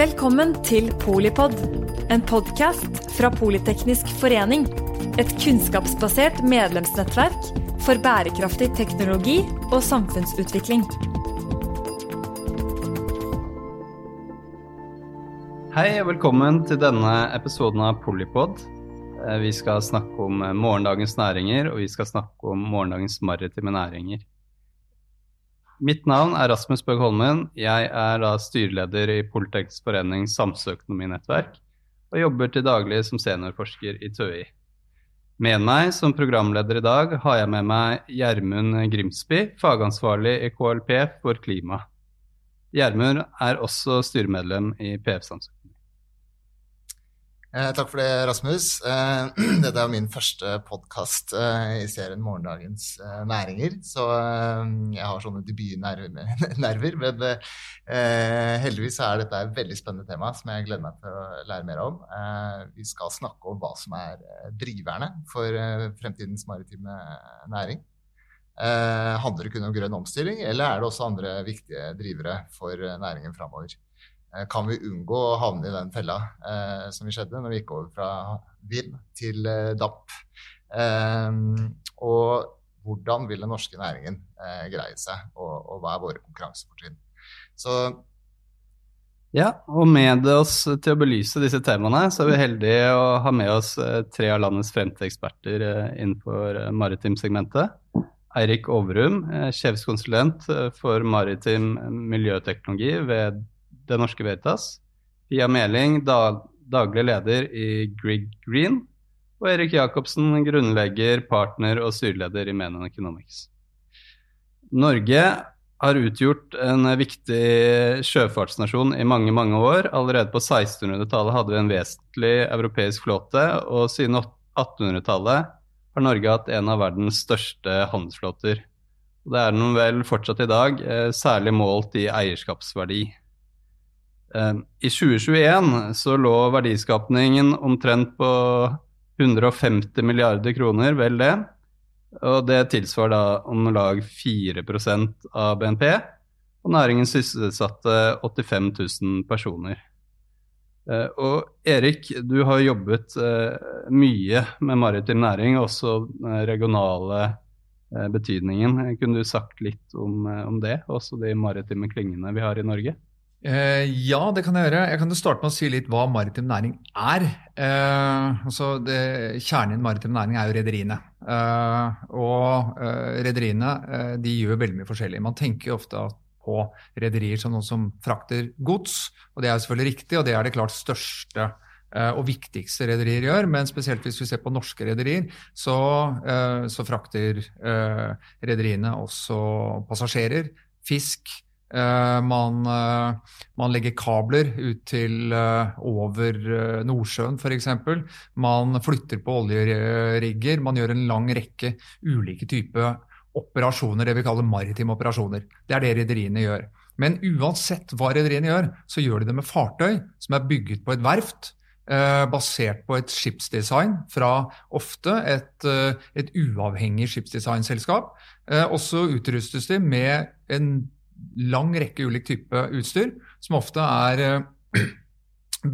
Velkommen til Polipod, en podkast fra Politeknisk forening. Et kunnskapsbasert medlemsnettverk for bærekraftig teknologi og samfunnsutvikling. Hei og velkommen til denne episoden av Polipod. Eh, Vi skal snakke om morgendagens næringer, og vi skal snakke om morgendagens maritime næringer. Mitt navn er Rasmus Bøgg Holmen. Jeg er da styreleder i Politeknisk forening samfunnsøkonominettverk og jobber til daglig som seniorforsker i TØI. Med meg som programleder i dag har jeg med meg Gjermund Grimsby, fagansvarlig i KLP for klima. Gjermund er også styremedlem i PF Samfunnsøkonomi. Eh, takk for det, Rasmus. Eh, dette er min første podkast eh, i serien Morgendagens eh, næringer, så eh, jeg har sånne debutnerver. Men eh, heldigvis er dette et veldig spennende tema som jeg gleder meg til å lære mer om. Vi skal snakke om hva som er driverne for fremtidens maritime næring. Handler det kun om grønn omstilling, eller er det også andre viktige drivere for næringen framover? Eh, kan vi unngå å havne i den fella eh, som vi skjedde når vi gikk over fra vind til eh, DAP? Eh, og hvordan vil den norske næringen eh, greie seg, og, og hva er våre konkurransefortrinn? Ja, og med oss til å belyse disse temaene, så er vi heldige å ha med oss eh, tre av landets fremste eksperter innenfor maritimsegmentet. Eirik Overum, sjefskonsulent for maritim miljøteknologi ved Det Norske Veritas. Pia Meling, da, daglig leder i Grieg Green. Og Erik Jacobsen, grunnlegger, partner og styreleder i Menon Economics. Norge har utgjort en viktig sjøfartsnasjon i mange, mange år. Allerede på 1600-tallet hadde vi en vesentlig europeisk flåte, og siden 1800-tallet har Norge hatt en av verdens største handelsflåter. Det er den vel fortsatt i dag, eh, særlig målt i eierskapsverdi. Eh, I 2021 så lå verdiskapningen omtrent på 150 milliarder kroner, vel det. Og det tilsvarer da om lag 4% av BNP. Og næringen sysselsatte 85 000 personer. Eh, Og Erik, du har jobbet eh, mye med maritim næring, også regionale betydningen. Kunne du sagt litt om, om det, også de maritime klyngene vi har i Norge? Eh, ja, det kan jeg gjøre. Jeg kan jo starte med å si litt hva maritim næring er. Eh, altså det, kjernen i en maritim næring er jo rederiene. Eh, og rederiene de gjør veldig mye forskjellig. Man tenker ofte på rederier som noen som frakter gods, og det er jo selvfølgelig riktig, og det er det klart største og viktigste rederier gjør, men spesielt hvis vi ser på norske rederier, så, så frakter rederiene også passasjerer, fisk, man, eh, man, legger kabler ut til uh, over Nordsjøen f.eks. Man flytter på oljerigger. Man gjør en lang rekke ulike typer operasjoner, det vi kaller maritime operasjoner. Det er det rederiene gjør. Men uansett hva rederiene gjør, så gjør de det med fartøy som er bygget på et verft. Basert på et skipsdesign fra ofte et, et uavhengig skipsdesignselskap. og så utrustes de med en lang rekke ulik type utstyr, som ofte er uh,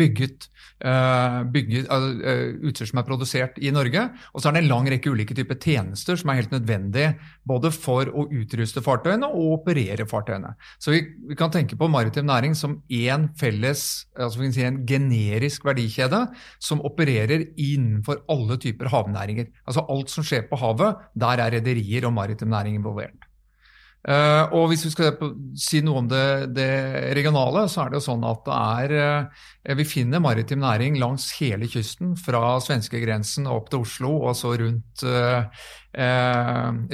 bygget, uh, bygget uh, utstyr som er produsert i Norge. Og så er det en lang rekke ulike typer tjenester som er helt nødvendige både for å utruste fartøyene og operere fartøyene. Så vi, vi kan tenke på maritim næring som én felles, altså vi kan si en generisk verdikjede som opererer innenfor alle typer havnæringer. Altså alt som skjer på havet, der er rederier og maritim næring involvert. Uh, og hvis vi skal si noe om det, det, regionale, så er det jo sånn at det er uh, Vi finner maritim næring langs hele kysten, fra svenskegrensen opp til Oslo, og så rundt, uh,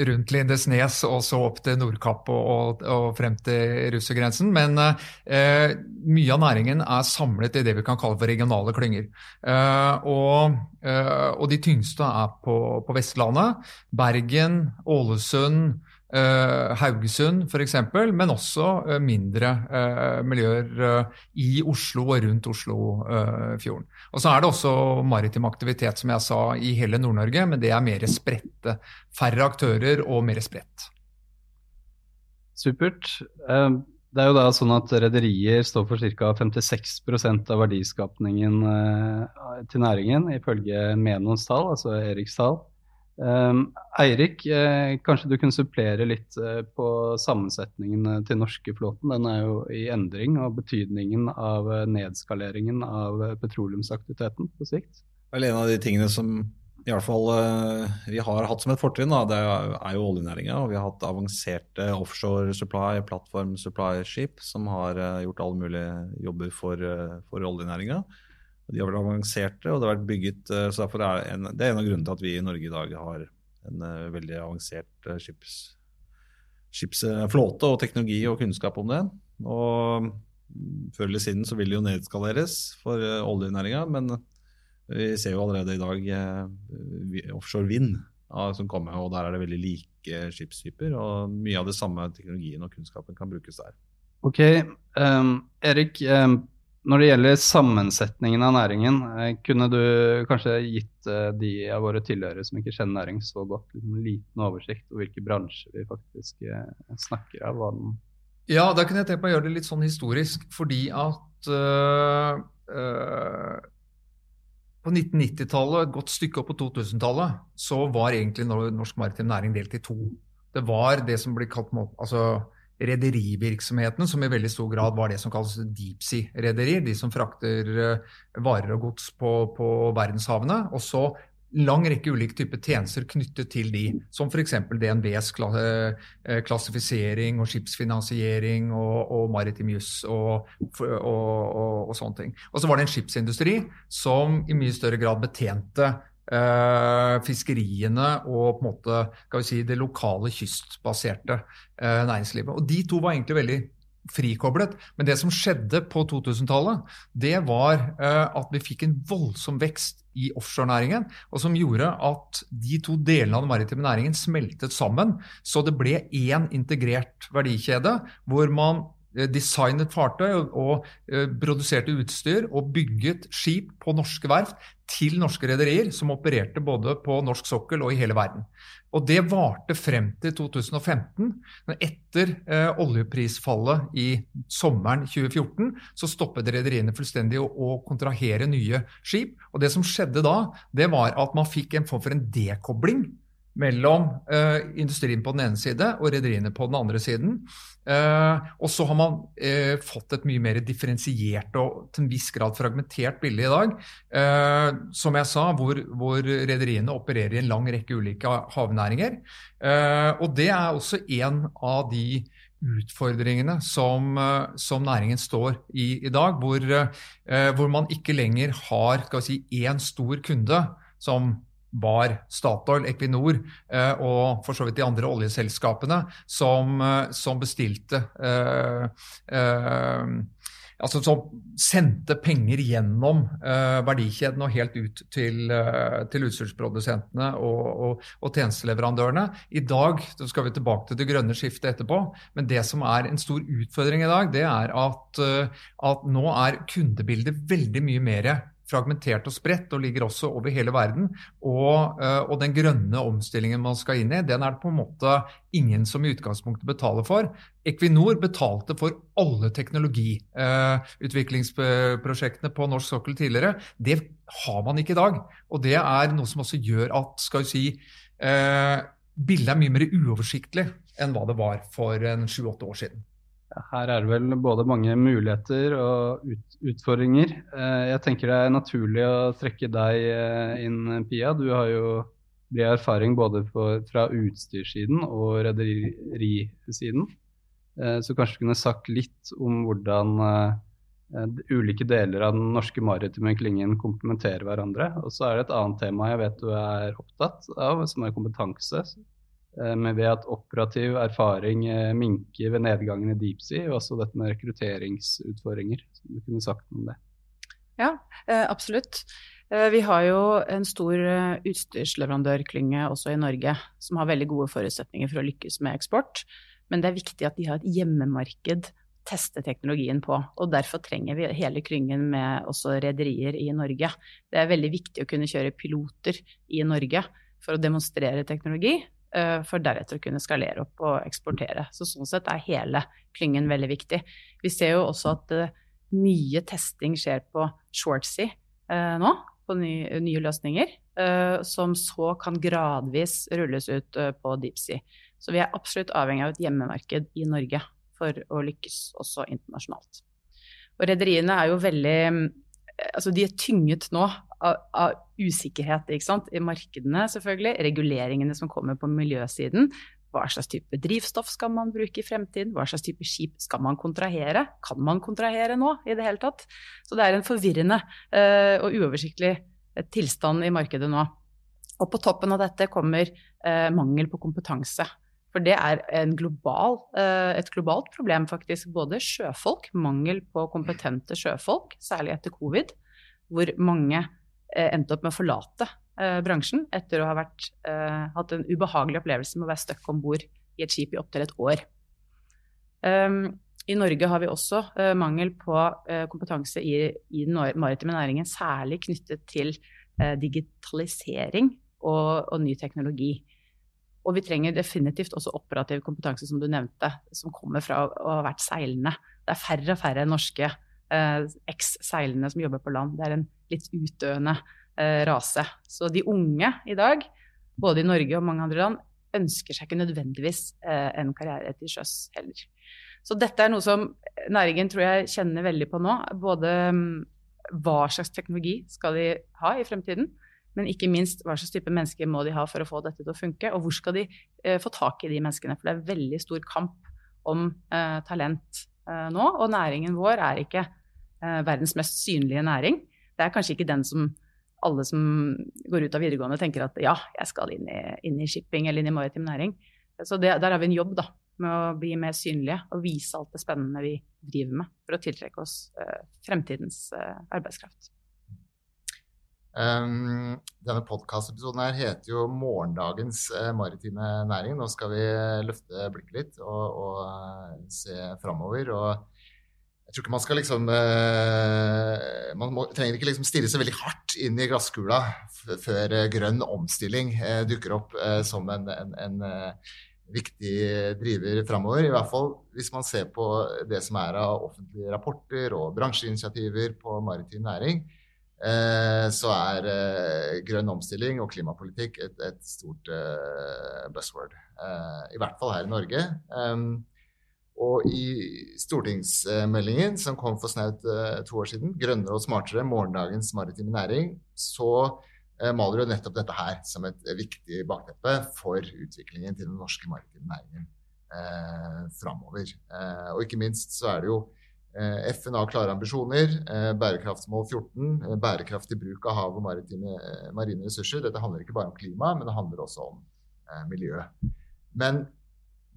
rundt Lindesnes, og så opp til Nordkapp og, og, og frem til russergrensen. Men mye av næringen er samlet i det vi kan kalle for regionale klynger. Og, og, de tyngste er på, på Vestlandet. Bergen, Ålesund. Uh, Haugesund f.eks., men også uh, mindre uh, miljøer i Oslo og rundt Oslofjorden. og så er det også maritim aktivitet, som jeg sa, i hele Nord-Norge, men det er mer spredte. Færre aktører og mer spredt. Supert. Det er jo da sånn at Rederier står for ca. 56% av verdiskapningen eh, til næringen, ifølge Menons tall, altså Eriks tall. Um, Eirik, eh, kanskje du kunne supplere litt eh, på sammensetningen til norske flåten. Den er jo i endring, og betydningen av eh, nedskaleringen av eh, petroleumsaktiviteten på sikt. Vel, en av de tingene som i alle fall eh, vi har hatt som et fortrinn, det er jo oljenæringa. Og vi har hatt avanserte offshore supply, plattform supply-skip som har eh, gjort alle mulige jobber for, eh, for oljenæringa. De har vært avanserte, og det har vært bygget så derfor er en, Det er en av grunnene til at vi i Norge i dag har en veldig avansert skips, skipsflåte og teknologi og kunnskap om det. Og mm, før eller siden så vil det jo nedskaleres for oljenæringa, men vi ser jo allerede i dag eh, offshore vind som kommer, og der er det veldig like skipstyper. Og mye av det samme teknologien og kunnskapen kan brukes der. Ok, um, Erik. Um, når det gjelder sammensetningen av næringen, uh, kunne du kanskje gitt uh, de av våre tilhørere som ikke kjenner næring så godt, en liten oversikt over hvilke bransjer vi faktisk uh, snakker av? Ja, da kunne jeg tenkt meg å gjøre det litt sånn historisk, fordi at på 1990-tallet, et godt stykke opp på 2000-tallet, så var egentlig norsk maritim næring delt i to. Det var det som blir kalt altså, rederivirksomheten, som i veldig stor grad var det som kalles deep sea-rederier. De som frakter eh, varer og gods på, på verdenshavene. Og så lang rekke ulike typer tjenester knyttet til de, som f.eks. DNBs eh, klassifisering og skipsfinansiering og, og maritim juss og, og, og, sånne ting. Og så var det en skipsindustri som i mye større grad betjente fiskeriene og på en måte, skal vi si, det lokale kystbaserte eh, næringslivet. Og de to var egentlig veldig frikoblet. Men det som skjedde på 2000-tallet, det var eh, at vi fikk en voldsom vekst i offshorenæringen, og som gjorde at de to delene av den maritime næringen smeltet sammen. Så det ble én integrert verdikjede hvor man eh, designet fartøy og, og uh, produserte utstyr og bygget skip på norske verft til norske rederier som opererte både på norsk sokkel og i hele verden. Og det varte frem til 2015. Men etter eh, oljeprisfallet i sommeren 2014 så stoppet rederiene fullstendig å, å, kontrahere nye skip. Og det som skjedde da, det var at man fikk en form for en dekobling mellom eh, industrien på den ene side og rederiene på den andre siden. Eh, og så har man eh, fått et mye mer differensiert og til en viss grad fragmentert bilde i dag. Som jeg sa, hvor, hvor rederiene opererer i en lang rekke ulike havnæringer. Og det er også en av de utfordringene som, som næringen står i i dag, hvor, hvor man ikke lenger har skal vi si, én stor kunde som var Statoil, Equinor eh, og for så vidt de andre oljeselskapene som, eh, som bestilte eh, Altså som sendte penger gjennom uh, verdikjeden og helt ut til, uh, til utstyrsprodusentene og, og, og, tjenesteleverandørene. I dag så skal vi tilbake til det grønne skiftet etterpå, men det som er en stor utfordring i dag, det er at, at nå er kundebildet veldig mye mer fragmentert og spredt og ligger også over hele verden. Og, eh, og, den grønne omstillingen man skal inn i, den er det på en måte ingen som i utgangspunktet betaler for. Equinor betalte for alle teknologiutviklingsprosjektene på norsk sokkel tidligere. Det har man ikke i dag. Og det er noe som også gjør at skal vi si, eh, bildet er mye mer uoversiktlig enn hva det var for sju-åtte år siden. Her er det vel både mange muligheter og ut, utfordringer. Eh, jeg tenker det er naturlig å trekke deg eh, inn, Pia. Du har jo bred erfaring både fra utstyrssiden og rederisiden. Eh, så kanskje du kunne sagt litt om hvordan ulike deler av den norske maritime klyngen komplementerer hverandre. Og så er det et annet tema jeg vet du er opptatt av, som er kompetanse. Eh, vet at operativ erfaring eh, minker ved nedgangen i deep sea, og også dette med rekrutteringsutfordringer. Som du kunne sagt noe om det. Ja, eh, absolutt. Vi har jo en stor utstyrsleverandørklynge også i Norge, som har veldig gode forutsetninger for å lykkes med eksport. Men det er viktig at de har et hjemmemarked å teste teknologien på. Og derfor trenger vi hele klyngen med også rederier i Norge. Det er veldig viktig å kunne kjøre piloter i Norge for å demonstrere teknologi. For deretter å kunne skalere opp og eksportere. Så sånn sett er hele klyngen veldig viktig. Vi ser jo også at mye testing skjer på shortsea nå, på nye, løsninger, som så kan gradvis rulles ut på deepsea. Så vi er absolutt avhengig av et hjemmemarked i Norge for å lykkes også internasjonalt. Og rederiene er jo veldig Altså de er tynget nå av, av usikkerhet i markedene, selvfølgelig. Reguleringene som kommer på miljøsiden. Hva slags type drivstoff skal man bruke i fremtiden? Hva slags type skip skal man kontrahere? Kan man kontrahere nå i det hele tatt? Så det er en forvirrende uh, og uoversiktlig eh, tilstand i markedet nå. Og på toppen av dette kommer uh, mangel på kompetanse. For det er global, eh, et globalt problem, faktisk. Både sjøfolk, mangel på kompetente sjøfolk, særlig etter covid, hvor mange eh, endte opp med å forlate eh, bransjen etter å ha vært, hatt en ubehagelig opplevelse med å være stuck om bord i et skip i opptil et år. Ehm, I Norge har vi også mangel på kompetanse i, i den maritime næringen, særlig knyttet til digitalisering og, og ny teknologi. Og vi trenger definitivt også operativ kompetanse, som du nevnte, som kommer fra å ha vært seilende. Det er færre og færre norske eh, eks-seilende som jobber på land. Det er en litt utdøende eh, rase. Så de unge i dag, både i Norge og mange andre land, ønsker seg ikke nødvendigvis eh, en karriere til sjøs heller. Så dette er noe som næringen tror jeg kjenner veldig på nå. Både um, hva slags teknologi skal de ha i fremtiden, men ikke minst hva slags type mennesker må de ha for å få dette til å funke, og hvor skal de eh, få tak i de menneskene. For det er veldig stor kamp om eh, talent eh, nå, og næringen vår er ikke eh, verdens mest synlige næring. Det er kanskje ikke den som alle som går ut av videregående tenker at ja, jeg skal inn i, inn i shipping eller inn i maritim næring. Så det, der har vi en jobb da, med å bli mer synlige og vise alt det spennende vi driver med, for å tiltrekke oss eh, fremtidens eh, arbeidskraft. Um, denne podkastepisoden her heter jo 'Morgendagens uh, maritime næring'. Nå skal vi løfte blikket litt og, og uh, se framover. Og jeg tror ikke man skal liksom uh, Man må, trenger ikke liksom stirre så veldig hardt inn i glasskula før grønn omstilling dukker opp som en, en, en viktig driver framover. I hvert fall hvis man ser på det som er av offentlige rapporter og bransjeinitiativer på maritim næring Eh, så er eh, grønn omstilling og klimapolitikk et, et stort eh, buzzword. I hvert fall her i Norge. Og i stortingsmeldingen som kom for snaut to år siden, 'Grønnere og smartere morgendagens maritime næring', så maler du nettopp dette her som et viktig bakteppe for utviklingen til den norske maritime næringen eh, framover. Eh, og ikke minst så er det jo Eh, FN har klare ambisjoner. Eh, bærekraftsmål 14, eh, bærekraftig bruk av hav og maritime, marine ressurser. Dette handler ikke bare om klima, men det handler også om miljø. Men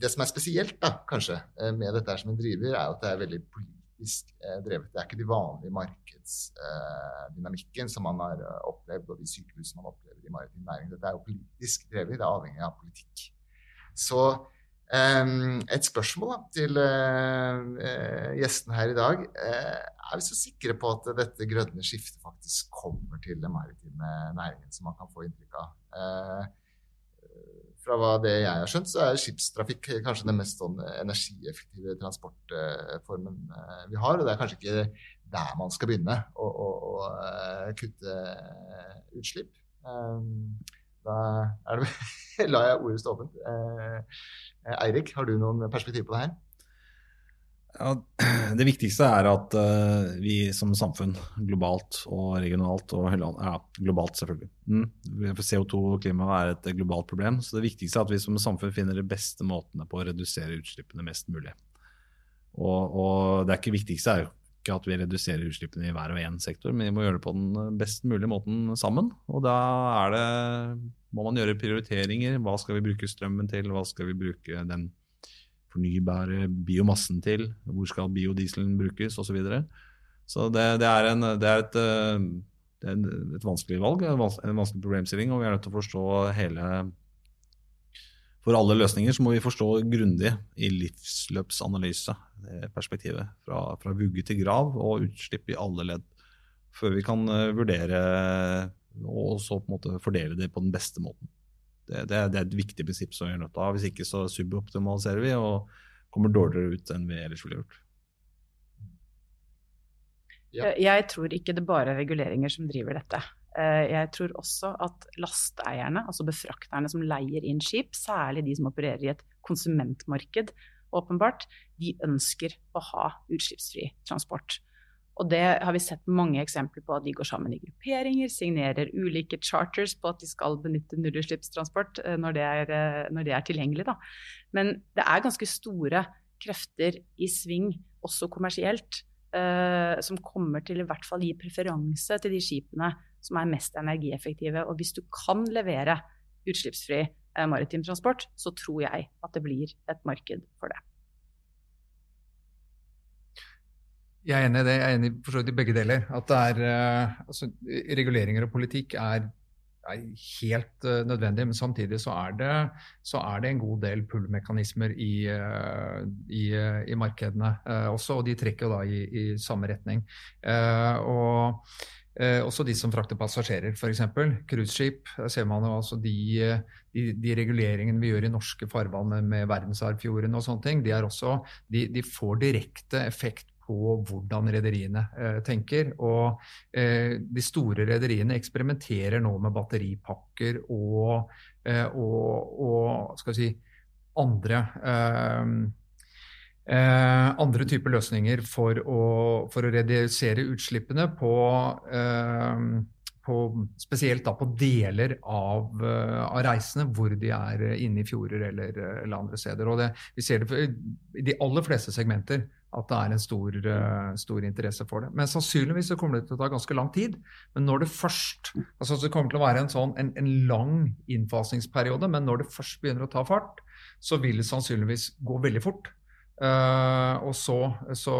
det som er spesielt da, kanskje, med dette som en driver, er at det er veldig politisk drevet. Det er ikke de vanlige markedsdynamikken som man har opplevd, og de sykehusene man opplever i maritim næring. Dette er jo politisk drevet, det er avhengig av politikk. Så et spørsmål da, til gjestene her i dag. Er vi så sikre på at dette grønne skiftet faktisk kommer til den maritime næringen, som man kan få inntrykk av? Fra hva det jeg har skjønt, så er skipstrafikk kanskje den mest sånn, energieffektive transportformen vi har. Og det er kanskje ikke der man skal begynne å, å, å kutte utslipp. Da da det, lar jeg ordet stå åpent. Eh, Eirik, har du noen perspektiv på det her? Ja, det viktigste er at uh, vi som samfunn, globalt og regionalt og ja, globalt selvfølgelig mm. CO2 og klima er et globalt problem. Så det viktigste er at vi som samfunn finner de beste måtene på å redusere utslippene mest mulig. Og, og det er ikke viktigste er jo ikke at vi reduserer utslippene i hver og en sektor, men vi må gjøre det på den best mulige måten sammen. Og da er det må man gjøre prioriteringer. Hva skal vi bruke strømmen til? Hva skal vi bruke den fornybare biomassen til? Hvor skal biodieselen brukes? Osv. Så, videre. så det, det, er, en, det er et, eh, det er et vanskelig valg, en vanskelig problemstilling, og vi er nødt til å forstå hele For alle løsninger så må vi forstå grundig i livsløpsanalyse perspektivet. Fra, fra vugge til grav og utslipp i alle ledd. Før vi kan eh, vurdere og så på en måte fordele det på den beste måten. Det, det, er, det, er, et viktig prinsipp som vi er nødt til å ha. Hvis ikke så suboptimaliserer vi og kommer dårligere ut enn vi ellers ville gjort. Ja. Jeg tror ikke det bare er reguleringer som driver dette. Eh, jeg tror også at lasteeierne, altså befrakterne som leier inn skip, særlig de som opererer i et konsumentmarked, åpenbart, de ønsker å ha utslippsfri transport. Og det har vi sett mange eksempler på, de går sammen i grupperinger, signerer ulike charters på at de skal benytte nullutslippstransport eh, når, eh, når, det er tilgjengelig. Da. Men det er ganske store krefter i sving, også kommersielt, eh, som kommer til i hvert fall gi preferanse til de skipene som er mest energieffektive. Og hvis du kan levere utslippsfri eh, maritim transport, så tror jeg at det blir et marked for det. Jeg er enig i det. Jeg er enig for så vidt i begge deler. At er, uh, altså, reguleringer og politikk er, er helt uh, nødvendig, men samtidig så er, det, så er det en god del pull-mekanismer i, uh, i, i, markedene også, og de trekker da i, i samme retning. og Eh, også de som frakter passasjerer, f.eks. Cruiseskip. Der altså de, de, de, reguleringene vi gjør i norske farvann med, med verdensarvfjorden og sånne ting, de, også, de, de får direkte effekt på hvordan rederiene eh, tenker. Og eh, de store rederiene eksperimenterer nå med batteripakker og, eh, og, og skal vi si, andre andre typer løsninger for å, for å redusere utslippene på, på, spesielt da på deler av, av, reisene hvor de er inne i fjorder eller, eller andre steder. Og det, vi ser det i de aller fleste segmenter at det er en stor, uh, stor, interesse for det. Men sannsynligvis så kommer det til å ta ganske lang tid. Men når det først altså Det kommer til å være en, sånn, en, en lang innfasingsperiode, men når det først begynner å ta fart, så vil det sannsynligvis gå veldig fort. Uh, og så, så,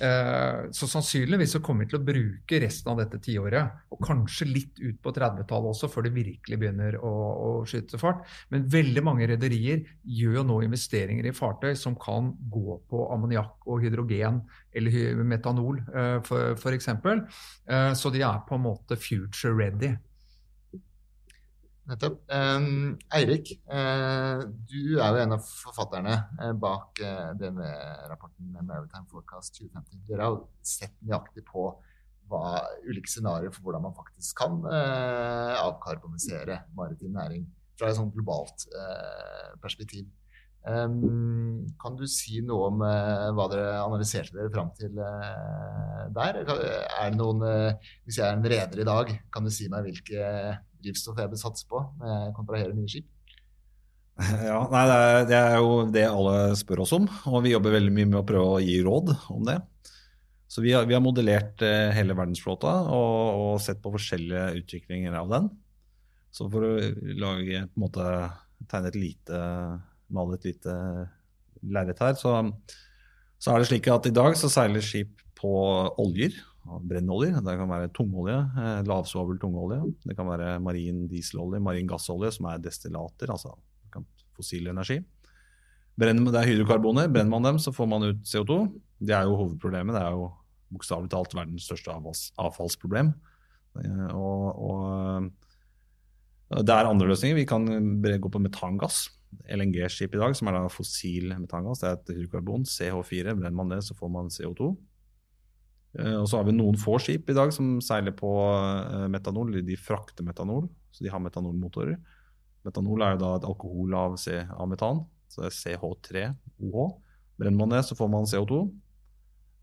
uh, så, sannsynligvis så kommer vi til å bruke resten av dette tiåret, og kanskje litt ut på 30-tallet også, før det virkelig begynner å, å skyte fart. Men veldig mange rederier gjør jo nå investeringer i fartøy som kan gå på ammoniakk og hydrogen eller metanol, uh, f.eks. Uh, så de er på en måte future ready. Nettopp. Eirik, uh, du er jo en av forfatterne uh, bak uh, denne rapporten Maritime Forecast 2050. Dere har sett nøyaktig på hva, ulike scenarioer for hvordan man faktisk kan avkarbonisere maritim næring fra et sånt globalt perspektiv. Kan du si noe om hva dere analyserte dere fram til der? Er det noen, hvis jeg er en reder i dag, kan du si meg hvilke drivstoff jeg bør satse på når jeg kontraherer nye skip? Ja, nei, det, er, det, er, jo det alle spør oss om, og vi jobber veldig mye med å prøve å gi råd om det. Så vi har, vi har modellert eh, hele verdensflåta og, og, sett på forskjellige utviklinger av den. Så for å lage, på en måte, tegne et lite, male et lite lerret her, så, så er det slik at i dag så seiler skip på oljer brennolje. Det kan være tungolje, eh, lavsvovel tungolje. Det kan være marin dieselolje, marin gassolje, som er destillater, altså fossil energi. Det er hydrokarboner. Brenner man dem, så får man ut CO2. Det er jo hovedproblemet. Det er jo bokstavelig talt verdens største avfallsproblem. Eh, og, og, eh, det er andre løsninger. Vi kan gå på metangass. LNG-skip i dag, som er da fossil metangass, det er et hydrokarbon, CH4. Brenner man det, så får man CO2. Eh, og så har vi noen få skip i dag som seiler på eh, metanol. De frakter metanol, så de har metanolmotorer. Metanol er jo da et alkohol av, metan, så det er CH3OH. Brenner man det, så får man CO2.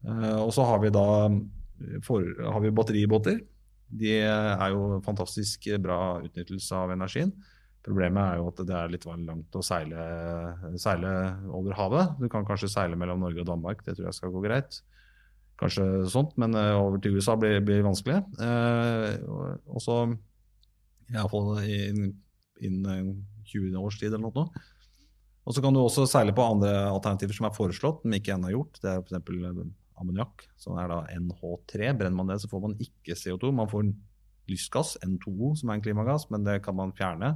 Eh, og så har vi da for, har vi batteribåter. De er jo fantastisk bra utnyttelse av energien. Problemet er jo at det er litt langt å seile, seile over havet. Du kan kanskje seile mellom Norge og Danmark, det tror jeg skal gå greit kanskje sånt, men uh, over til USA blir, blir vanskelig. Uh, og så iallfall innen in 20 års tid eller noe. Og så kan du også seile på andre alternativer som er foreslått, men ikke ennå gjort. Det er f.eks. ammoniakk, som er da NH3. Brenner man det, så får man ikke CO2. Man får lystgass, N2O, som er en klimagass, men det kan man fjerne.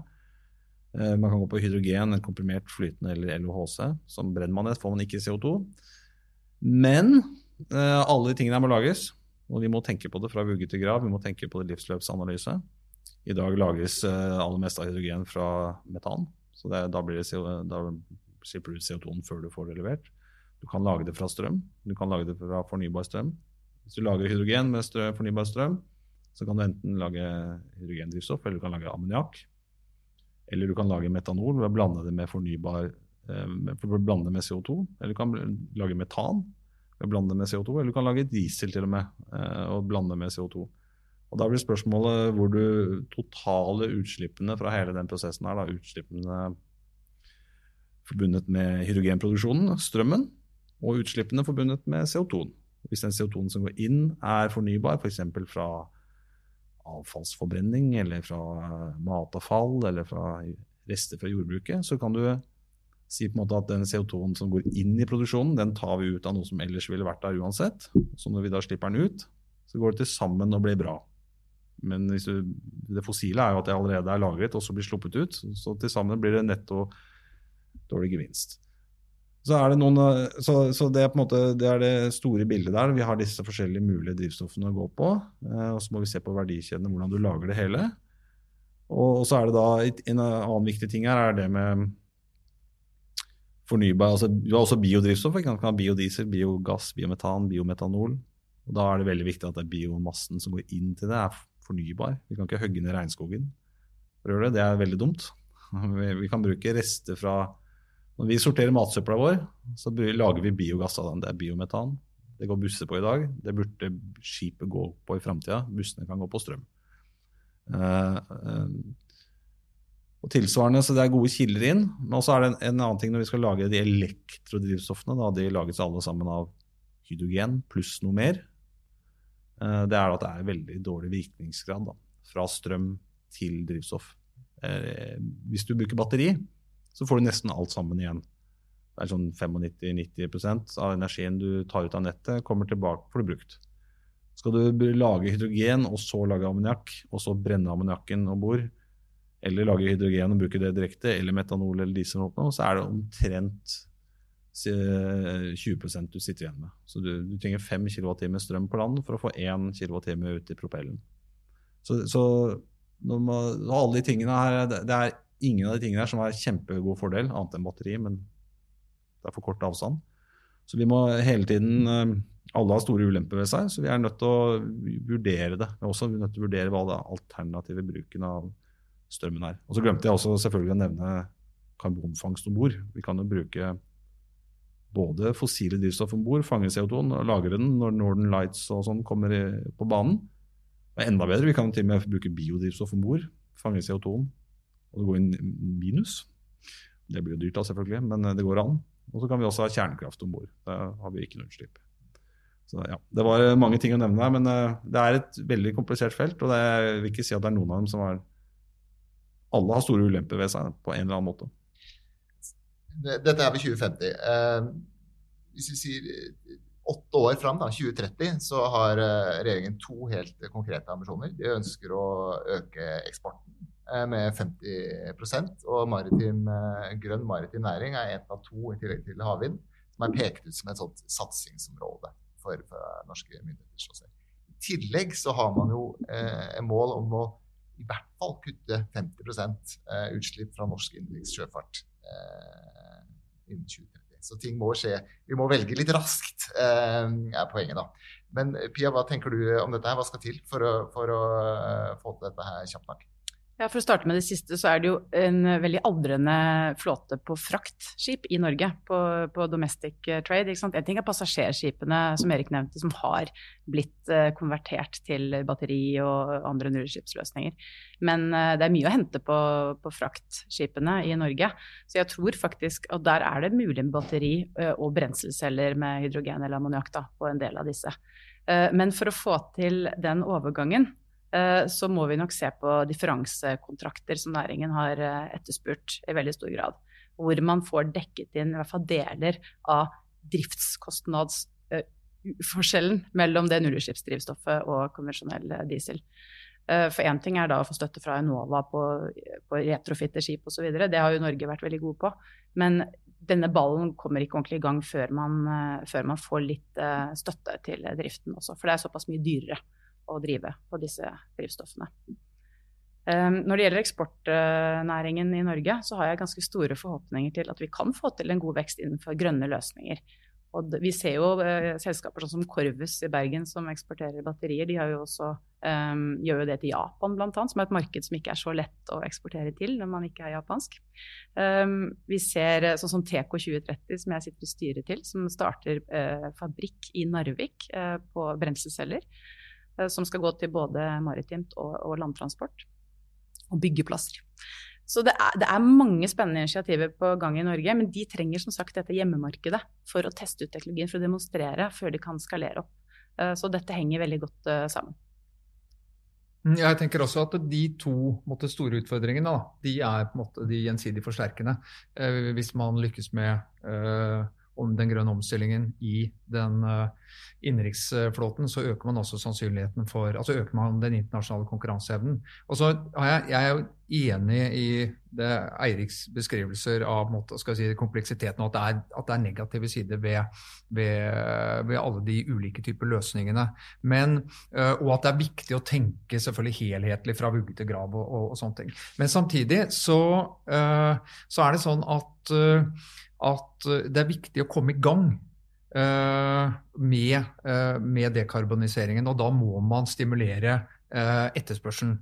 Man kan gå på hydrogen, en komprimert flytende eller LOHC. Som brenner man det, får man ikke CO2. Men Eh, alle de tingene må lages, og vi må tenke på det fra vugge til grav. Vi må tenke på det livsløpsanalyse. I dag lages uh, aller meste av hydrogen fra metan, så det, da, blir det, da slipper du ut CO2-en før du får det levert. Du kan lage det fra strøm, du kan lage det fra fornybar strøm. Hvis du lager hydrogen med strøm, fornybar strøm, så kan du enten lage hydrogendrivstoff, eller du kan lage ammoniakk. Eller du kan lage metanol ved å blande det med fornybar for å blande med CO2. Eller du kan lage metan blande med CO2. Eller du kan lage diesel til og med eh, og blande med CO2. Og Da blir spørsmålet hvor du totale utslippene fra hele den prosessen er, da, utslippene forbundet med hydrogenproduksjonen, strømmen, og utslippene forbundet med CO2-en. Hvis den CO2-en som går inn er fornybar, f.eks. For fra avfallsforbrenning eller fra matavfall eller fra rester fra jordbruket, så kan du si på en måte at den CO2-en som går inn i produksjonen, den tar vi ut av noe som ellers ville vært der uansett. Så når vi da slipper den ut, så går det til sammen og blir bra. Men du, det fossile er jo at det allerede er lagret og så blir sluppet ut. Så til sammen blir det netto dårlig gevinst. Så, det, noen, så, så det, måte, det er det store bildet der. Vi har disse forskjellige mulige drivstoffene å gå på. Eh, og så må vi se på verdikjedene, hvordan du lager det hele. Og, og så er det da En annen viktig ting her er det med fornybar altså, Du har også biodrivstoff. Du kan ha biodiesel, biogass, biometan, biometanol. Og Da er det veldig viktig at det er biomassen som går inn til det, er fornybar. Vi kan ikke hogge ned regnskogen det. Det er veldig dumt. Vi kan bruke rester fra når vi sorterer matsøpla vår, så lager vi biogass av den. Det er biometan. Det går busser på i dag. Det burde skipet gå på i framtida. Bussene kan gå på strøm. Og tilsvarende, så Det er gode kilder inn. Men også er det en, en, annen ting når vi skal lage de elektrodrivstoffene. Da, de lages alle sammen av hydrogen pluss noe mer. Uh, det er at det er veldig dårlig virkningsgrad da, fra strøm til drivstoff. hvis du bruker batteri, så får du nesten alt sammen igjen. Det er sånn 95-90% av energien du tar ut av nettet, kommer tilbake får det brukt. Skal du lage hydrogen og så lage ammoniakk, og så brenne ammoniakken om bord, eller lage hydrogen og bruke det direkte, eller metanol eller diesel, så er det omtrent 20 eh, du sitter igjen med. Så du, du trenger 5 kWt strøm på land for å få 1 kWt ut i propellen. Så, så man, alle de tingene her, det, det er ingen av de tingene her som har kjempegod fordel, annet enn batteri, men det er for kort avstand. Så vi må hele tiden eh, Alle har store ulemper ved seg, så vi er nødt til å vurdere det. Vi er også nødt til å vurdere hva det alternative bruken av strømmen er. Og så glemte jeg også selvfølgelig å nevne karbonfangst om bord. Vi kan jo bruke både fossile drivstoff om bord, fange CO2-en og lagre den når Northern Lights og sånn kommer på banen. Er enda bedre, vi kan til og med bruke biodrivstoff om bord, fange CO2-en og det går inn minus. Det blir jo dyrt da, selvfølgelig, men det går an. Og så kan vi også ha kjernekraft om bord. Da har vi ikke noe utslipp. Så ja, Det var mange ting å nevne her, men eh, det er et veldig komplisert felt. Og det, jeg vil ikke si at det er noen av dem som har Alle har store ulemper ved seg på en eller annen måte. Dette er ved 2050. Eh, hvis vi sier eh, åtte år fram, da, 2030, så har regjeringen to helt konkrete ambisjoner. De ønsker å øke eksporten Eh, med 50% og maritim, eh, grønn maritim næring er en av to, i tillegg til havvind, som er pekt ut som et sånt satsingsområde for, for norske myndigheter. I tillegg så har man jo eh, mål om å i hvert fall kutte 50 eh, utslipp fra norsk innenriks sjøfart eh, innen 2030. Så ting må skje. Vi må velge litt raskt, eh, er poenget, da. Men Pia, hva tenker du om dette her? Hva skal til for å, for å få til dette her kjapt nok? Ja, For å starte med det siste, så er det jo en veldig aldrende flåte på fraktskip i Norge. På, på domestic eh, trade. ikke sant? En ting er passasjerskipene som Erik nevnte, som har blitt uh, konvertert til batteri og andre nullskipsløsninger. Men det er mye å hente på, på, fraktskipene i Norge. Så jeg tror faktisk at der er det mulig med batteri og brenselceller med hydrogen eller ammoniakk på en del av disse. Men for å få til den overgangen, Eh, så må vi nok se på differansekontrakter som næringen har eh, etterspurt i veldig stor grad. Hvor man får dekket inn i hvert fall deler av driftskostnadsforskjellen mellom det nullutslippsdrivstoffet og konvensjonell diesel. Eh, for én ting er da å få støtte fra Enova på, på retrofitte skip osv. Det har jo Norge vært veldig gode på. Men denne ballen kommer ikke ordentlig i gang før man, før man får litt støtte til driften også. For det er såpass mye dyrere å drive på disse drivstoffene. Um, når det gjelder eksportnæringen i Norge, så har jeg ganske store forhåpninger til at vi kan få til en god vekst innenfor grønne løsninger. Og vi ser jo uh, selskaper sånn som Corvus i Bergen som eksporterer batterier. De jo også, um, gjør jo det til Japan bl.a., som er et marked som ikke er så lett å eksportere til når man ikke er japansk. Um, vi ser sånn som Teco 2030, som jeg sitter i styret til, som starter uh, fabrikk i Narvik uh, på brenselceller. Som skal gå til både maritimt og, og landtransport og byggeplasser. Så det er, det er, mange spennende initiativer på gang i Norge, men de trenger som sagt dette hjemmemarkedet for å teste ut teknologien, for å demonstrere før de kan skalere opp. Eh, så dette henger veldig godt eh, sammen. Mm, jeg tenker også at de to måtte, store utfordringene da, de er på en måte de gjensidig forsterkende. Eh, hvis man lykkes med eh, om den grønne omstillingen i den uh, innenriksflåten, så øker man også sannsynligheten for Altså øker man den internasjonale konkurranseevnen. Og så er jeg, jeg er jo enig i det Eiriks beskrivelser av si, kompleksiteten, og at det, er, at det er negative sider ved, ved, ved, alle de ulike typer løsningene. Men, uh, og at det er viktig å tenke selvfølgelig helhetlig fra vugge til grav og, og, og, sånne ting. Men samtidig så, uh, så er det sånn at at eh, det er viktig å komme i gang uh, med, uh, med, dekarboniseringen. Og da må man stimulere etterspørselen.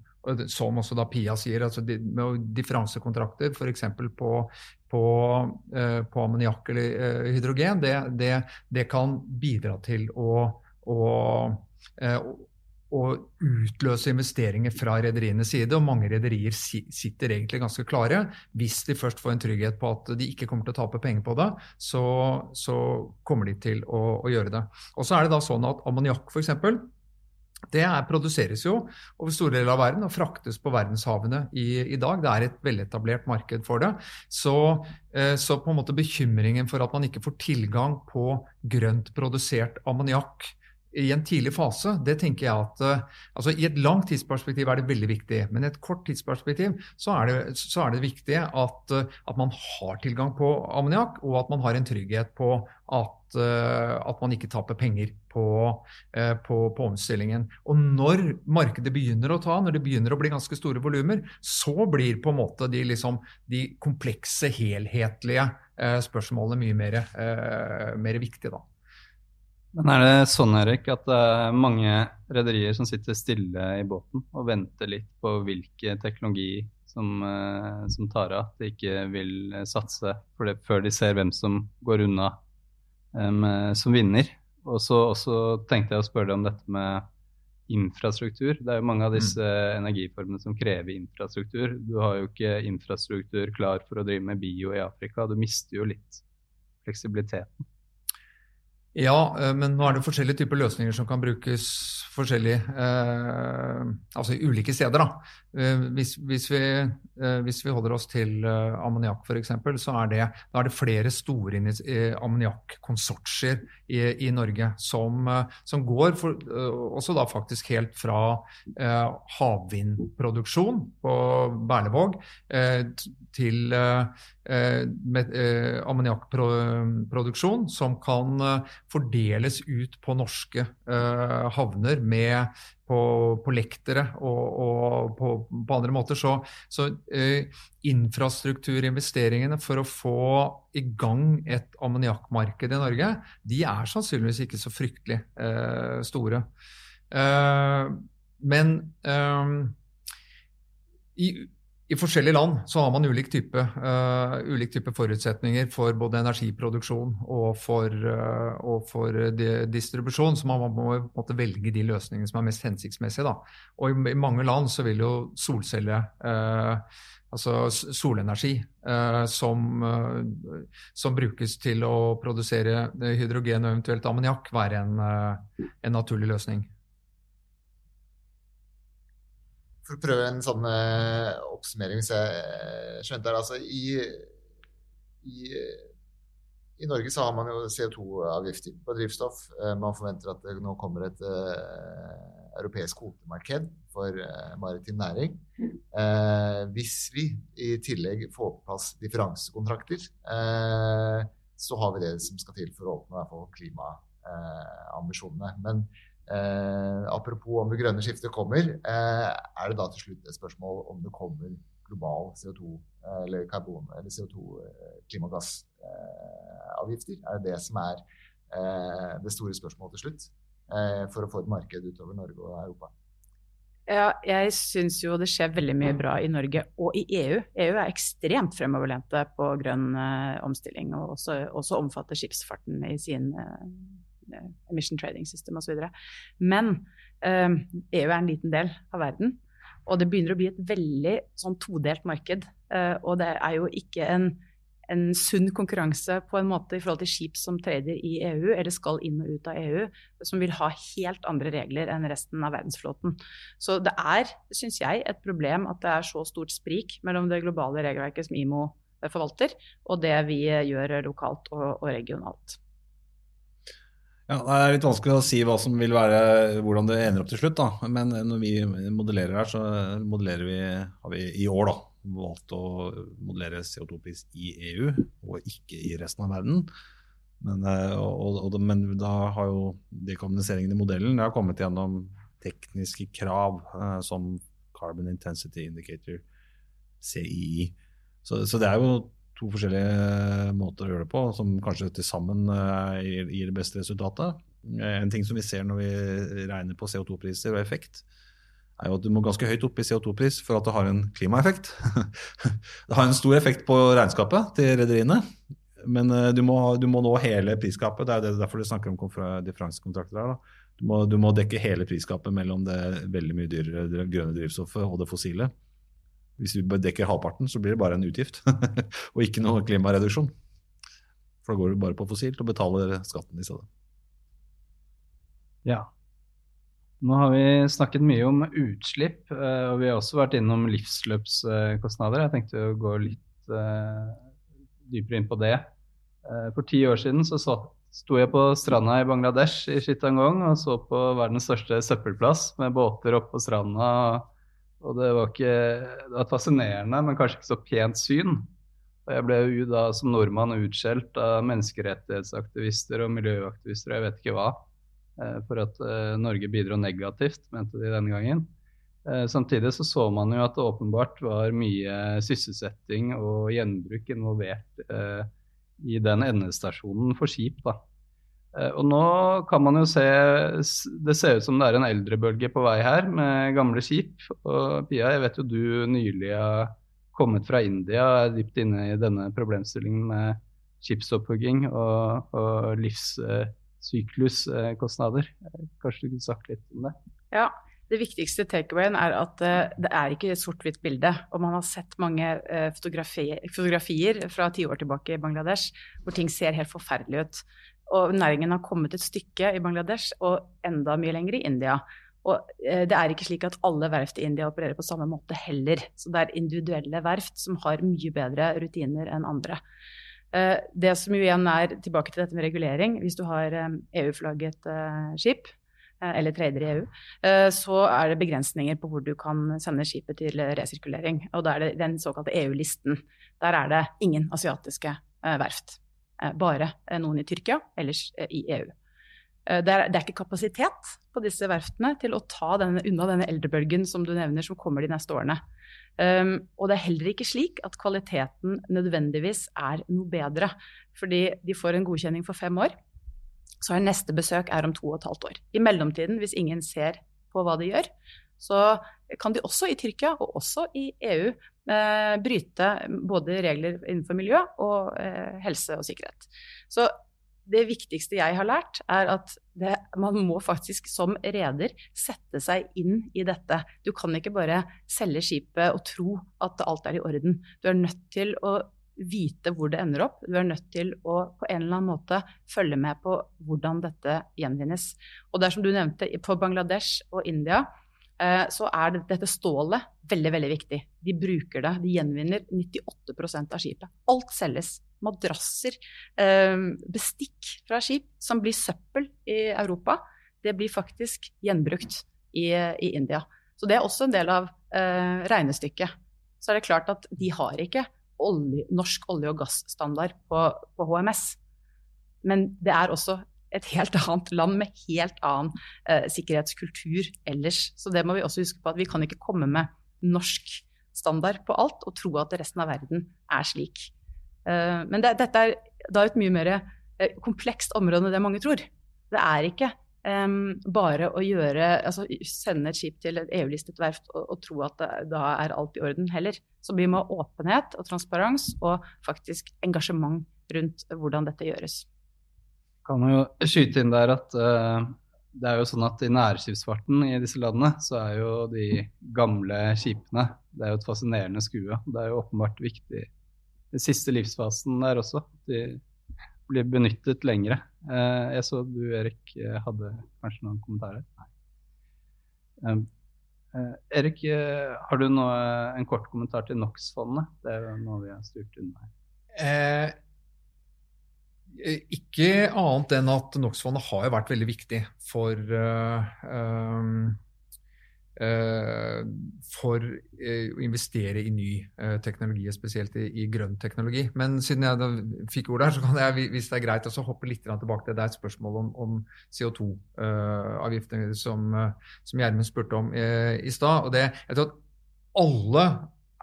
Som også da Pia sier, altså med differansekontrakter f.eks. på, på, på ammoniakk eller hydrogen, det, det, det, kan bidra til å, å å utløse investeringer fra rederienes side. Og mange rederier sitter egentlig ganske klare. Hvis de først får en trygghet på at de ikke kommer til å tape penger på det, så, så kommer de til å, å, gjøre det. Og så er det da sånn at ammoniakk f.eks. Det er, produseres jo over store deler av verden og fraktes på verdenshavene i, i dag. Det er et veletablert marked for det. Så, eh, så, på en måte bekymringen for at man ikke får tilgang på grønt produsert ammoniakk i en tidlig fase, det tenker jeg at uh, altså I et langt tidsperspektiv er det veldig viktig, men i et kort tidsperspektiv så er det, så er det viktig at, uh, at, man har tilgang på ammoniakk, og at man har en trygghet på at, uh, at man ikke taper penger på, på, på, omstillingen. Og når markedet begynner å ta, når det begynner å bli ganske store volumer, så blir på en måte de, liksom, de komplekse, helhetlige spørsmålene mye mer, mer viktige. da. Men er det sånn Erik, at det er mange rederier som sitter stille i båten og venter litt på hvilken teknologi som, eh, som tar av, at de ikke vil satse det, før de ser hvem som går unna um, som vinner? Og så tenkte jeg å spørre deg om dette med infrastruktur. Det er jo mange av disse mm. energiformene som krever infrastruktur. Du har jo ikke infrastruktur klar for å drive med bio i Afrika. Du mister jo litt fleksibiliteten. Ja, eh, men nå er det forskjellige typer løsninger som kan brukes forskjellig, eh, altså ulike steder. Da. Eh, hvis, hvis, vi, eh, hvis, vi, holder oss til eh, ammoniakk f.eks., så er det, er det flere store eh, ammoniakkonsortier i, i, Norge som, som går for, også da faktisk helt fra havvindproduksjon på Berlevåg til eh, ammoniakkproduksjon som kan fordeles ut på norske eh, havner med på, på lektere og, og på, på, andre måter. Så, så eh, infrastrukturinvesteringene for å få i gang et ammoniakkmarked i Norge, de er sannsynligvis ikke så fryktelig eh, store. Eh, men eh, i i forskjellige land så har man ulik type, uh, ulik type forutsetninger for både energiproduksjon og for, uh, og for distribusjon, så man må måte velge de løsningene som er mest hensiktsmessige. Da. Og i, i, mange land så vil jo solcelle, uh, altså solenergi, som, som, brukes til å produsere hydrogen og eventuelt ammoniakk, være en, en naturlig løsning. For å prøve en sånn uh, oppsummering, hvis jeg uh, skjønte det. Altså, i, i, i, Norge så har man jo CO2-avgifter på drivstoff. Uh, man forventer at det nå kommer et europeisk kvotemarked for maritim næring. hvis vi i tillegg får på plass differansekontrakter, så har vi det som skal til for å oppnå klimaambisjonene. Men Eh, apropos om det grønne skiftet kommer, eh, er det da til slutt et spørsmål om det kommer global CO2 eh, eller karbon eller CO2 eh, klimagassavgifter? er det det som er det store spørsmålet til slutt? for å få et marked utover Norge og Europa? Ja, jeg syns jo det skjer veldig mye bra i Norge og i EU. EU er ekstremt fremoverlente på grønn omstilling, og også, også, omfatter skipsfarten i sin emission trading system osv. Men uh, EU er en liten del av verden, og det begynner å bli et veldig sånn todelt marked. og det er jo ikke en en sunn konkurranse på en måte i forhold til skip som trader i EU, eller skal inn og ut av EU, som vil ha helt andre regler enn resten av verdensflåten. Så det er, syns jeg, et problem at det er så stort sprik mellom det globale regelverket som IMO forvalter, og det vi gjør lokalt og, og regionalt. Ja, Det er litt vanskelig å si hva som vil være, hvordan det ender opp til slutt. da. Men når vi modellerer her, så modellerer vi, har vi i år da, valgt å modellere CO2-pris i EU og ikke i resten av verden. Men, eh, og, og, men da har jo dekommuniseringen i modellen det har kommet gjennom tekniske krav eh, som Carbon Intensity Indicator, CII. Så, så, det er jo to forskjellige måter å gjøre det på, som kanskje til sammen eh, gir, det beste resultatet. En ting som vi ser når vi regner på CO2-priser og effekt, er jo at du må ganske høyt opp i CO2-pris for at det har en klimaeffekt. det har en stor effekt på regnskapet til rederiene, men eh, du må, du må, nå hele prisgapet. Det er derfor du snakker om differansekontrakter her. Du må, du må, dekke hele prisgapet mellom det veldig mye dyrere grønne drivstoffet og det fossile. Hvis du dekker halvparten, så blir det bare en utgift, og ikke noe klimareduksjon. For da går du bare på fossilt og betaler skatten i stedet. Ja, nå har vi snakket mye om utslipp, eh, og vi har også vært innom livsløpskostnader. Jeg tenkte å gå litt uh, dypere inn på det. Uh, for ti år siden så, sto jeg på stranda i Bangladesh i Chittagong og så på verdens største søppelplass med båter oppe på stranda. Og det var, ikke, det var fascinerende, men kanskje ikke så pent syn. Og jeg ble jo da som nordmann utskjelt av menneskerettighetsaktivister og miljøaktivister og jeg vet ikke hva. Eh, for at eh, Norge bidro negativt, mente de denne gangen. Eh, samtidig så, så man jo at det åpenbart var mye sysselsetting og gjenbruk involvert i den endestasjonen for skip. da. Og nå kan man jo se Det ser ut som det er en eldrebølge på vei her med gamle skip. Og Pia, jeg vet jo du nylig har kommet fra India og er dypt inne i denne problemstillingen med skipsopphugging og, og livssykluskostnader. Kanskje du kunne sagt litt om det? Ja, det viktigste takeawayen er at uh, det er ikke et sort-hvitt bilde. Og man har sett mange uh, fotografier, fotografier fra tiår tilbake i Bangladesh hvor ting ser helt forferdelig ut. Og næringen har kommet et stykke i Bangladesh og enda mye lenger i India. Og uh, det er ikke slik at alle verft i India opererer på samme måte heller. Så det er individuelle verft som har mye bedre rutiner enn andre. Eh, det som jo igjen er tilbake til dette med regulering, hvis du har EU-flagget eh, e eh, skip, eller trader i EU, så er det begrensninger på hvor du kan sende skipet til resirkulering. Og da er det den såkalte EU-listen. Der er det ingen asiatiske verft. Bare noen i Tyrkia, ellers i EU. Det er, det er, ikke kapasitet på disse verftene til å ta denne, unna denne eldrebølgen som du nevner, som kommer de neste årene. Um, og det er heller ikke slik at kvaliteten nødvendigvis er noe bedre. Fordi de får en godkjenning for fem år, så er neste besøk er om to og et halvt år. I mellomtiden, hvis ingen ser på hva de gjør, så kan de også i Tyrkia og også i EU eh, bryte både regler innenfor miljø og eh, helse og sikkerhet. Så det viktigste jeg har lært, er at det, man må faktisk som reder sette seg inn i dette. Du kan ikke bare selge skipet og tro at alt er i orden. Du er nødt til å vite hvor det ender opp. Du er nødt til å på en eller annen måte følge med på hvordan dette gjenvinnes. Og det er som du nevnte, på Bangladesh og India så er dette stålet veldig, veldig viktig. De bruker det. De gjenvinner 98% av skipet. Alt selges madrasser, eh, bestikk fra skip som blir søppel i Europa, det blir faktisk gjenbrukt i, i India. Så det er også en del av eh, regnestykket. Så er det klart at de har ikke olje, norsk olje- og gassstandard på, på, HMS. Men det er også et helt annet land med helt annen eh, sikkerhetskultur ellers. Så det må vi også huske på at vi kan ikke komme med norsk standard på alt og tro at resten av verden er slik. Eh, men det, dette er da et mye mer eh, komplekst område enn det mange tror. Det er ikke um, bare å gjøre, altså sende et skip til et EU-listet verft og, og, tro at det, da er alt i orden heller. Så vi må ha åpenhet og transparens og faktisk engasjement rundt hvordan dette gjøres. Kan jo skyte inn der at uh, det er jo sånn at i nærskipsfarten i disse landene, så er jo de gamle skipene det er jo et fascinerende skue. Det er jo åpenbart viktig den siste livsfasen der også. De blir benyttet lengre. Uh, jeg så du, Erik, eh, hadde kanskje noen kommentarer? Nei. Eh, Erik, har du noe, en kort kommentar til NOx-fondet? Det er jo noe vi har styrt unna her. Eh, ikke annet enn at NOx-fondet har vært veldig viktig for um, Eh, for eh, å investere i ny eh, teknologi, spesielt i, grønn teknologi. Men siden jeg fikk ordet her, så kan jeg, hvis det er greit, også hoppe litt tilbake til det er et spørsmål om, om CO2-avgifter som, som Gjermund spurte om i stad. Jeg tror at alle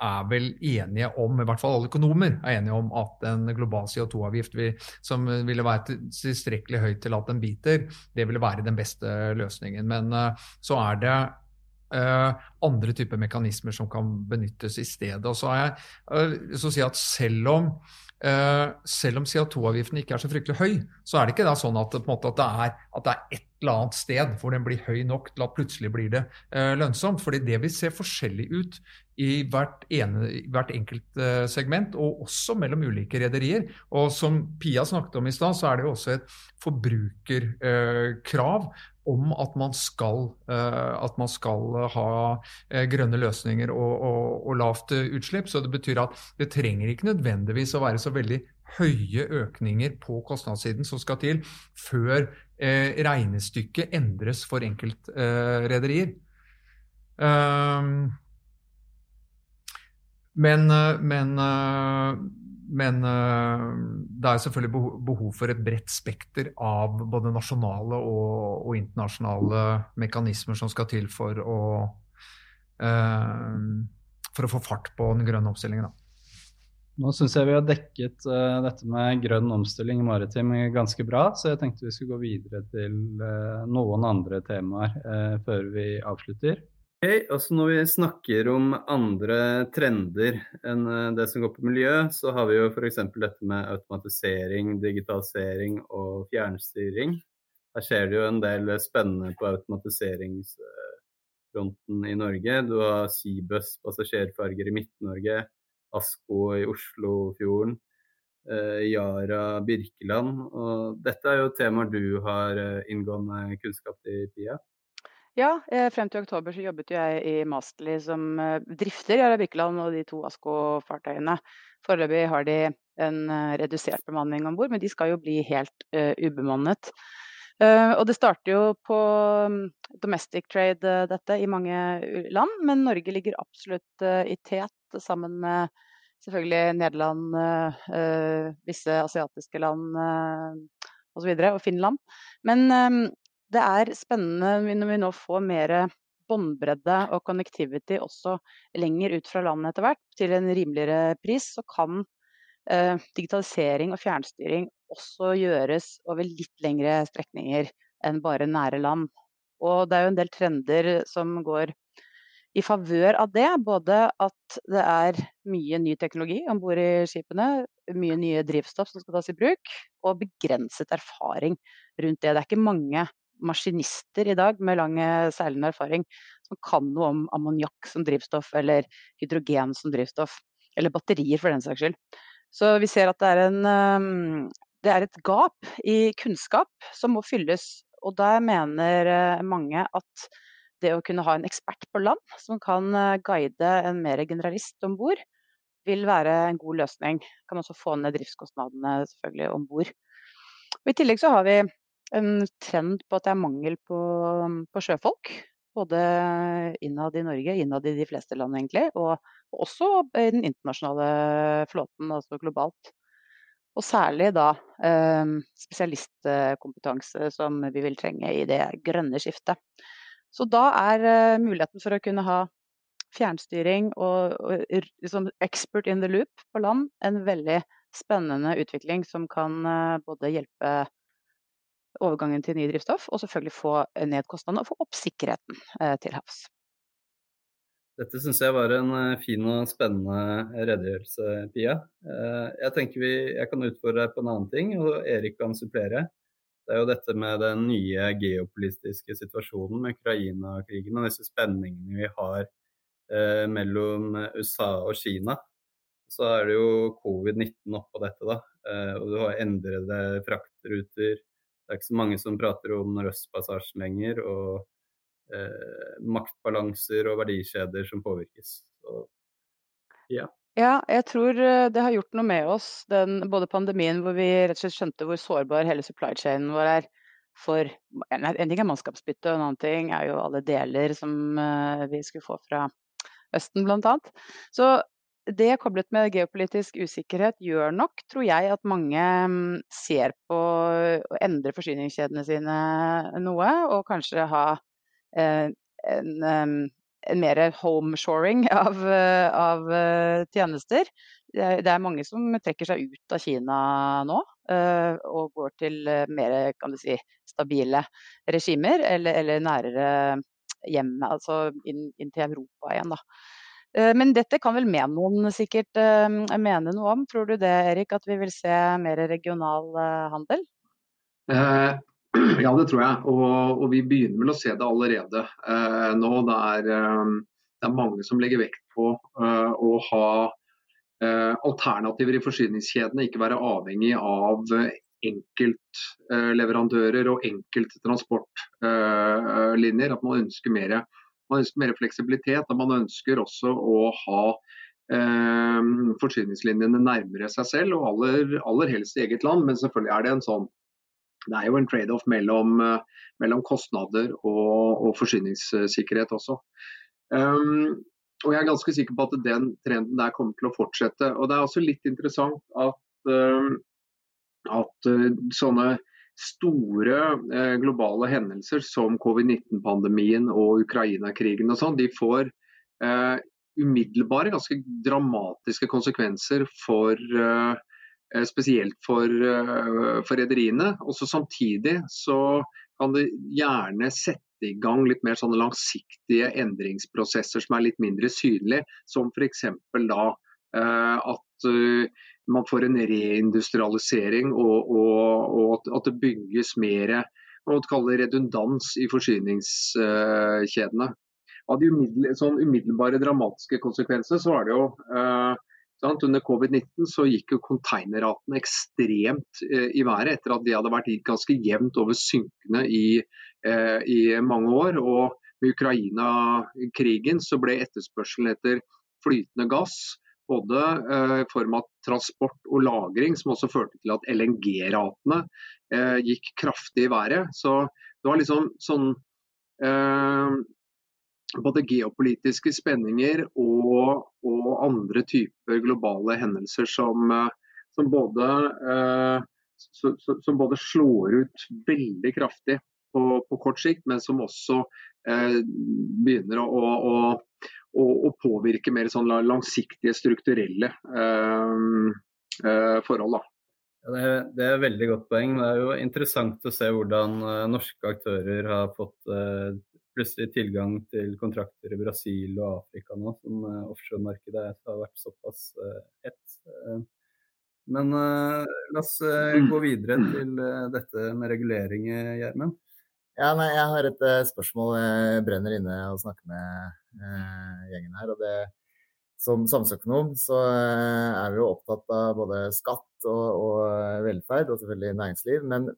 er vel enige om, i hvert fall alle økonomer er enige om at en global CO2-avgift som ville være tilstrekkelig høyt til at den biter, det ville være den beste løsningen. Men så er det andre typer mekanismer som kan benyttes i stedet. Og så har jeg uh, så å si at selv om, uh, selv om CO2-avgiften ikke er så fryktelig høy, så er det ikke sånn at, måte, at, det er, at, det er, et eller annet sted hvor den blir høy nok til at plutselig blir det lønnsomt. fordi det vil se forskjellig ut i hvert, ene, hvert enkelt segment, og også mellom ulike rederier. Og som Pia snakket om i stad, så er det jo også et forbrukerkrav om at man skal, eh, at man skal ha eh, grønne løsninger og, og, og, lavt utslipp. Så det betyr at det trenger ikke nødvendigvis å være så veldig høye økninger på kostnadssiden som skal til før eh, regnestykket endres for enkeltrederier. Eh, men, men men uh, det er selvfølgelig behov for et bredt spekter av både nasjonale og, og internasjonale mekanismer som skal til for å, uh, for å få fart på den grønne omstillingen. Da. Nå syns jeg vi har dekket uh, dette med grønn omstilling i maritim ganske bra, så jeg tenkte vi skulle gå videre til noen andre temaer før vi avslutter. Okay, også når vi snakker om andre trender enn eh, det som går på miljø, så har vi jo f.eks. dette med automatisering, digitalisering og fjernstyring. Her skjer det jo en del spennende på automatiseringsfronten i Norge. Du har Seabuss passasjerfarger i Midt-Norge, Asko i Oslofjorden, eh, Yara Birkeland. Og dette er jo temaer du har eh, inngående kunnskap i, Pia? Ja, eh, frem til oktober så jobbet jeg i Mastly som eh, drifter Yara Birkeland og de to Asko-fartøyene. Foreløpig har de en eh, redusert bemanning om bord, men de skal jo bli helt ubemannet. Og det starter jo på um, domestic trade, dette, i mange land. Men Norge ligger absolutt i tet sammen med selvfølgelig Nederland, visse asiatiske land osv. Og, så videre, og Finland. Men det er spennende når vi nå får mer båndbredde og connectivity også lenger ut fra landet etter hvert, til en rimeligere pris, så kan eh, digitalisering og fjernstyring også gjøres over litt lengre strekninger enn bare nære land. Og det er jo en del trender som går i favør av det. Både at det er mye ny teknologi om bord i skipene, mye nye drivstoff som skal tas i bruk, og begrenset erfaring rundt det. Det er ikke mange maskinister i dag med lang seilende erfaring som kan noe om ammoniakk som drivstoff, eller hydrogen som drivstoff. Eller batterier, for den saks skyld. Så vi ser at det er, en, ehm, det er et gap i kunnskap som må fylles. Og der mener eh, mange at det å kunne ha en ekspert på land som kan eh, guide en mer generalist om bord, vil være en god løsning. Kan også få ned driftskostnadene selvfølgelig om bord. I tillegg så har vi en trend på at det er mangel på, på sjøfolk. Både innad i Norge, innad i de fleste land egentlig, og også i den internasjonale flåten, altså globalt. Og særlig da eh, spesialistkompetanse som vi vil trenge i det grønne skiftet. Så da er eh, muligheten for å kunne ha fjernstyring og, og liksom expert in the loop på land en veldig spennende utvikling som kan eh, både hjelpe overgangen til nye drivstoff, og selvfølgelig få ned kostnadene og få opp sikkerheten eh, til havs. Dette syns jeg var en eh, fin og spennende redegjørelse, Pia. Eh, jeg tenker vi, jeg kan utfordre deg på en annen ting, og Erik kan supplere. Det er jo dette med den nye geopolitiske situasjonen med Ukraina-krigen og disse spenningene vi har eh, mellom USA og Kina. Så er det jo covid-19 oppå dette, da. Eh, og du har endrede fraktruter. Det er ikke så mange som prater om Nordøstpassasjen lenger. og eh, maktbalanser og verdikjeder som påvirkes. Så, ja. ja. jeg tror eh, det har gjort noe med oss, den, både pandemien hvor vi rett og slett skjønte hvor sårbar hele supply chainen vår er. For en, ting er mannskapsbytte, og en annen ting er jo alle deler som uh, vi skulle få fra Østen bl.a. Så det koblet med geopolitisk usikkerhet gjør nok, tror jeg, at mange um, ser på å endre forsyningskjedene sine noe, og kanskje ha en, en, en mer homeshoring av, av eh, tjenester. Det er mange som trekker seg ut av Kina nå eh, og går til mer si, stabile regimer, eller, eller nærere hjemme, altså inn, inn, til Europa igjen. da. Men dette kan vel Menon sikkert mene noe om. Tror du det, Erik, at vi vil se mer regional handel? Eh, ja, det tror jeg. Og, og, vi begynner vel å se det allerede eh, nå. Det er, eh, det er, mange som legger vekt på eh, å ha eh, alternativer i forsyningskjedene. Ikke være avhengig av enkeltleverandører og enkelte transportlinjer. at man ønsker, mer, man ønsker mer fleksibilitet. og Man ønsker også å ha eh, forsyningslinjene nærmere seg selv, og aller, aller helst i eget land. Men selvfølgelig er det en sånn det er jo en trade-off mellom, eh, mellom, kostnader og, og forsyningssikkerhet også. Um, og Jeg er ganske sikker på at den trenden der kommer til å fortsette. Og Det er også litt interessant at, um, at sånne store uh, globale hendelser som covid-19-pandemien og Ukraina-krigen og sånn, de får umiddelbare, ganske dramatiske konsekvenser for uh, Eh, spesielt for, eh, for rederiene. Samtidig så kan det gjerne sette i gang litt mer sånne langsiktige endringsprosesser som er litt mindre synlige, som f.eks. da eh, at man får en reindustrialisering og, og, og at det bygges mer redundans i forsyningskjedene. Av de umiddelbare, sånn umiddelbare dramatiske konsekvenser, så er det jo under covid-19 så gikk jo konteinerratene ekstremt eh, i været etter at de hadde vært ganske jevnt over synkende i, eh, i mange år. Og med Ukraina-krigen så ble etterspørselen etter flytende gass både eh, i form av transport og lagring, som også førte til at LNG-ratene eh, gikk kraftig i været. Så det var liksom sånn eh, både geopolitiske spenninger og, og, andre typer globale hendelser som, som, både, som, både, slår ut veldig kraftig på, på kort sikt, men som også begynner å, å, å, og påvirke mer sånn langsiktige, strukturelle eh, eh forhold. Da. Det, er, det er et veldig godt poeng. Det er jo interessant å se hvordan uh, norske aktører har fått eh, plutselig tilgang til kontrakter i Brasil og Afrika nå, som eh, offshoremarkedet har vært såpass uh, hett. Men la oss mm. gå videre til dette med regulering, Gjermund. Ja, nei, jeg har et spørsmål jeg brenner inne og snakker med gjengen her. og det som samfunnsøkonom så er vi jo opptatt av både skatt og, og velferd, og selvfølgelig næringsliv. Men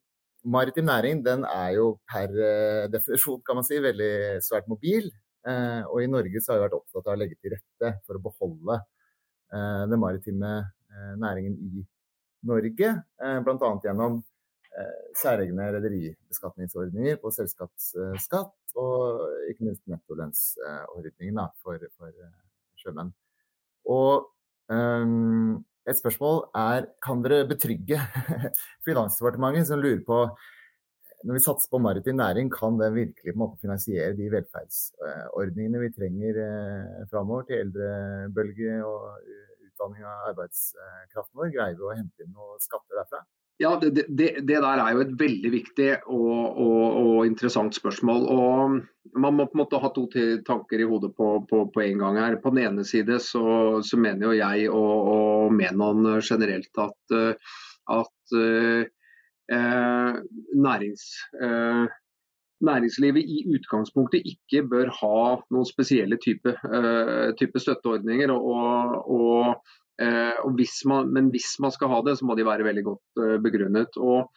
maritim næring den er jo per eh, definisjon kan man si, veldig svært mobil. Eh, og i Norge så har vi vært opptatt av å legge til rette for å beholde eh, den maritime næringen i Norge. Bl.a. gjennom særegne rederibeskatningsordninger på selskapsskatt og ikke minst nettolønnsordningen for, for sjømenn. Og um, et spørsmål er kan dere betrygge Finansdepartementet, som lurer på når vi satser på maritim næring, kan den virkelig måte finansiere de velferdsordningene vi trenger eh, framover til eldrebølge og utdanning av arbeidskraften vår? Greier vi å hente inn noen skatter derfra? Ja, det, det, det, der er jo et veldig viktig og, og, og, interessant spørsmål. og Man må på en måte ha to tanker i hodet på, på, på en gang. her. På den ene side så, så mener jo jeg og, og Menon generelt at, at eh, nærings, eh, næringslivet i utgangspunktet ikke bør ha noen spesielle type, eh, type støtteordninger. og, og Eh, hvis man, men hvis man skal ha det, så må de være veldig godt eh, begrunnet. Og,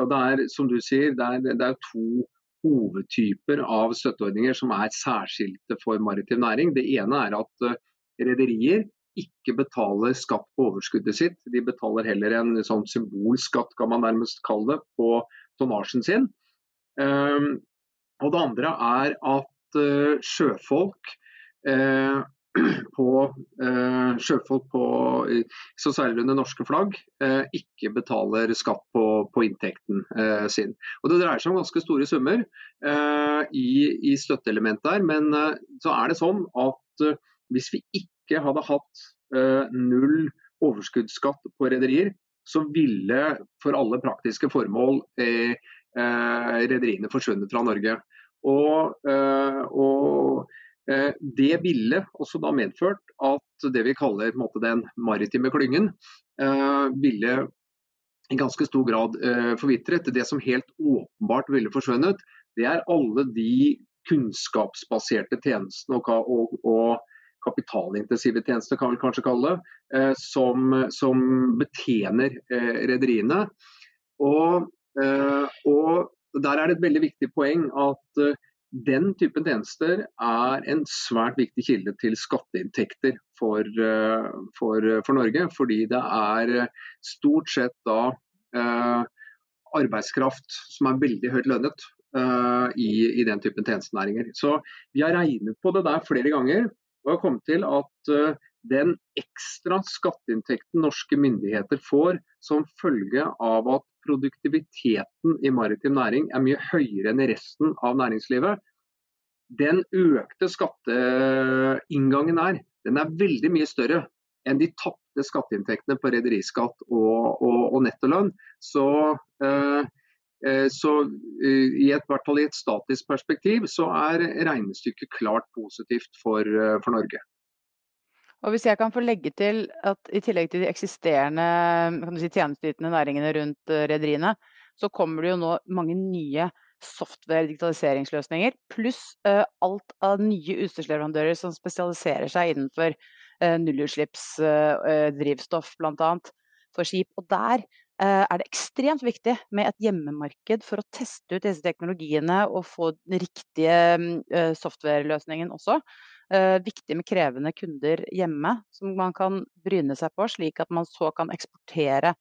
og, det er, som du sier, det er, det er to hovedtyper av støtteordninger som er særskilte for maritim næring. Det ene er at uh, rederier ikke betaler skatt på overskuddet sitt. De betaler heller en sånn symbolskatt, kan man nærmest kalle det, på tonnasjen sin. Um, og det andre er at uh, sjøfolk uh, på eh, sjøfolk på, så seiler under norske flagg, eh, ikke betaler skatt på, på inntekten eh, sin. Og Det dreier seg om ganske store summer eh, i, i støtteelement der, men eh, så er det sånn at eh, hvis vi ikke hadde hatt null overskuddsskatt på rederier, så ville for alle praktiske formål rederiene forsvunnet fra Norge. Og, og Eh, det ville også da medført at det vi kaller måte, den maritime klyngen, eh, ville i ganske stor grad eh, forvitret. Det som helt åpenbart ville forsvunnet, det er alle de kunnskapsbaserte tjenestene og, og, og kapitalintensive tjenester, kan vi kanskje kalle det, som, som betjener rederiene. Og, og der er det et veldig viktig poeng at den typen tjenester er en svært viktig kilde til skatteinntekter for, eh, for, for Norge. Fordi det er stort sett da eh, arbeidskraft som er veldig høyt lønnet eh, i, i, den typen tjenestenæringer. Så vi har regnet på det der flere ganger og har kommet til at eh, den ekstra skatteinntekten norske myndigheter får som følge av at produktiviteten i maritim næring er mye høyere enn i resten av næringslivet. Den økte skatteinngangen her, den er veldig mye større enn de tapte skatteinntektene på rederiskatt og, og, og, nettolønn. Så, eh, eh så eh, i, et, hvert fall i et statisk perspektiv så er regnestykket klart positivt for, eh, for Norge. Og Hvis jeg kan få legge til at i tillegg til de eksisterende si, tjenesteytende næringene rundt uh, rederiene, så kommer det jo nå mange nye software-digitaliseringsløsninger, pluss uh, alt av nye utstyrsleverandører som spesialiserer seg innenfor uh, nullutslippsdrivstoff, uh, bl.a. for skip. Og der er det ekstremt viktig med et hjemmemarked for å teste ut disse teknologiene og få den riktige software-løsningen også. Eh, viktig med krevende kunder hjemme som man kan bryne seg på, slik at man så kan eksportere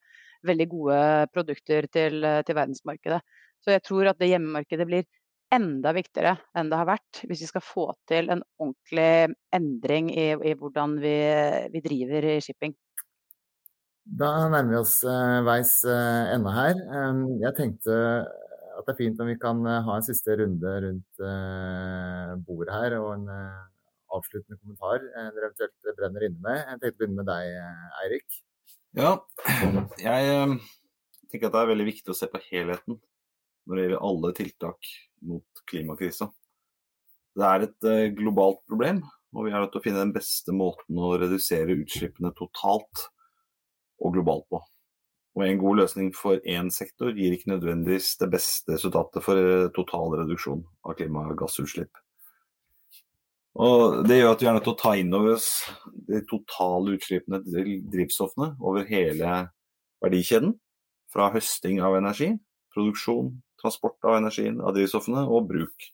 veldig gode produkter til, eh, til verdensmarkedet. Så jeg tror at det hjemmemarkedet blir enda viktigere enn det har vært, hvis vi skal få til en ordentlig endring i, i hvordan vi, vi, driver i shipping. Da nærmer vi oss uh, veis ende her. Jeg tenkte at det er fint om vi kan ha en siste runde rundt bordet her, og en avsluttende kommentar eh, dere eventuelt brenner inne med. Jeg tenkte å begynne med deg, eh, Eirik. Ja, jeg eh, tenker at det er veldig viktig å se på helheten når det gjelder alle tiltak mot klimakrisa. Det er et globalt problem, og vi er nødt til å finne den beste måten å redusere utslippene totalt og globalt på. Og En god løsning for én sektor gir ikke nødvendigvis det beste resultatet for total reduksjon av klimagassutslipp. Og Det gjør at vi er nødt til å ta inn over oss de totale utslippene til drivstoffene over hele verdikjeden. Fra høsting av energi, produksjon, transport av energien, av drivstoffene og bruk.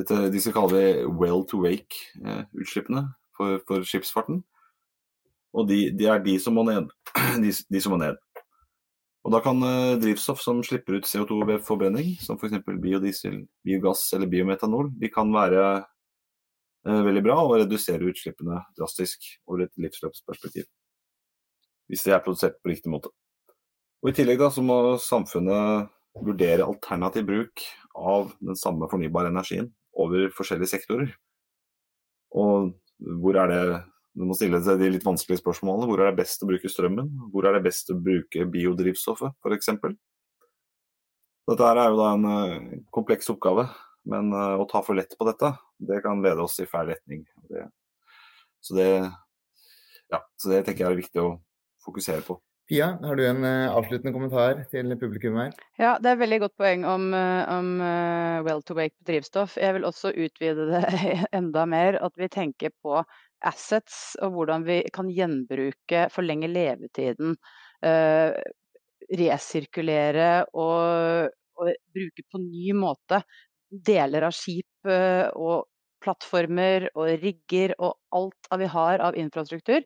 Dette, disse kaller vi well to wake-utslippene for, for, skipsfarten. Og de, de, er de som må ned. De, de som må ned. Og Da kan uh, drivstoff som slipper ut CO2 ved forbrenning, som f.eks. Biodiesel, biogass eller biometanol, de kan være veldig bra og redusere utslippene drastisk over et livsløpsperspektiv. hvis de er produsert på riktig måte. Og I tillegg da, så må samfunnet vurdere alternativ bruk av den samme fornybare energien over forskjellige sektorer. Og hvor er det Du må stille seg de litt vanskelige spørsmålene. Hvor er det best å bruke strømmen? Hvor er det best å bruke biodrivstoffet, f.eks.? Dette er jo da en uh, kompleks oppgave, men uh, å ta for lett på dette, det kan lede oss i feil retning. Det, så, det, ja, så det tenker jeg er viktig å fokusere på. Pia, har du en uh, avsluttende kommentar til publikum her? Ja, det er et veldig godt poeng om, om uh, well to wake på drivstoff. Jeg vil også utvide det enda mer, at vi tenker på assets og hvordan vi kan gjenbruke, forlenge levetiden. Uh, resirkulere og, og, bruke på ny måte deler av skip og plattformer og rigger og alt vi har av infrastruktur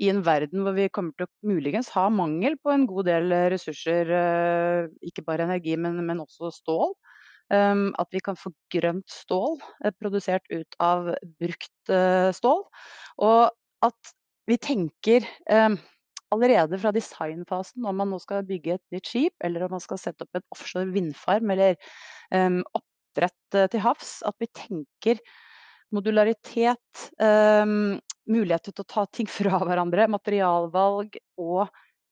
i en verden hvor vi kommer til å muligens ha mangel på en god del ressurser, eh, ikke bare energi, men, men også stål. Um, at vi kan få grønt stål eh, produsert ut av brukt stål. Og at vi tenker um, allerede fra designfasen om man nå skal bygge et nytt skip, eller om man skal sette opp en offshore vindfarm eller um, oppdrett uh, til havs, at vi tenker modularitet, um, mulighet til å ta ting fra hverandre, materialvalg og